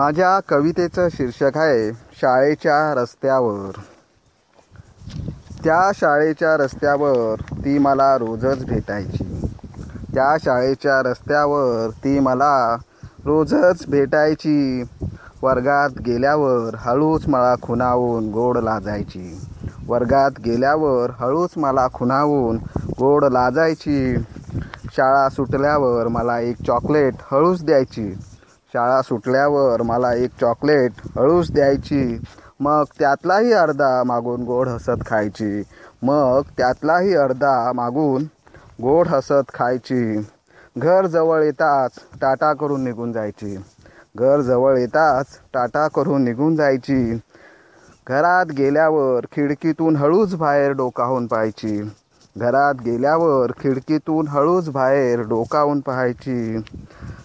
माझ्या कवितेचं शीर्षक आहे शाळेच्या रस्त्यावर. त्या शाळेच्या रस्त्यावर ती मला रोजच भेटायची. त्या शाळेच्या रस्त्यावर ती मला रोजच भेटायची. वर्गात गेल्यावर हळूच मला खुणावून गोड लाजायची. वर्गात गेल्यावर हळूच मला खुणावून गोड लाजायची. शाळा सुटल्यावर मला एक चॉकलेट हळूच द्यायची. शाळा सुटल्यावर मला एक चॉकलेट हळूच द्यायची. मग त्यातलाही अर्धा मागून गोड हसत खायची. मग त्यातलाही अर्धा मागून गोड हसत खायची. घर जवळ येताच टाटा करून निघून जायची. घर जवळ येताच टाटा करून निघून जायची. घरात गेल्यावर खिडकीतून हळूच बाहेर डोकावून पाहायची. घरात गेल्यावर खिडकीतून हळूच बाहेर डोकावून पाहायची.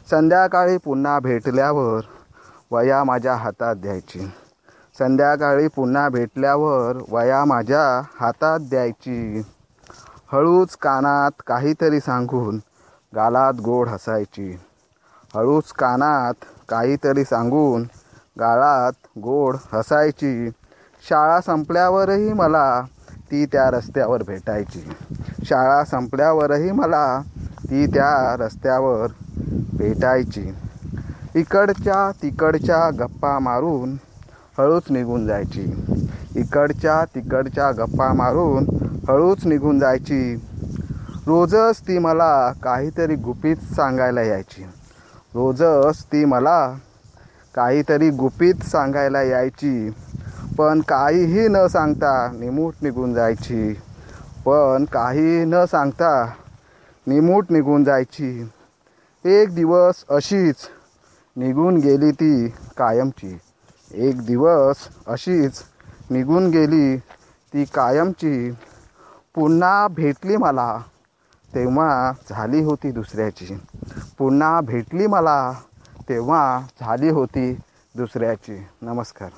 संध्याकाळी पुन्हा भेटल्यावर वया माझ्या हातात द्यायची. संध्याकाळी पुन्हा भेटल्यावर वया माझ्या हातात द्यायची. हळूच कानात काहीतरी सांगून गालात गोड हसायची. हळूच कानात काहीतरी सांगून गाळात गोड हसायची. शाळा संपल्यावरही मला ती त्या रस्त्यावर भेटायची. शाळा संपल्यावरही मला ती त्या रस्त्यावर भेटायची. इकडच्या तिकडच्या गप्पा मारून हळूच निघून जायची. इकडच्या तिकडच्या गप्पा मारून हळूच निघून जायची. रोजच ती मला काहीतरी गुपित सांगायला यायची. रोजच ती मला काहीतरी गुपित सांगायला यायची. पण काहीही न सांगता निमूट निघून जायची. पण काही न सांगता निमूट निघून जायची. एक दिवस अशीच निघून गेली ती कायमची. एक दिवस अशीच निघून गेली ती कायमची. पुन्हा भेटली मला तेव्हा झाली होती दुसऱ्याची. पुन्हा भेटली मला तेव्हा झाली होती दुसऱ्याची. नमस्कार.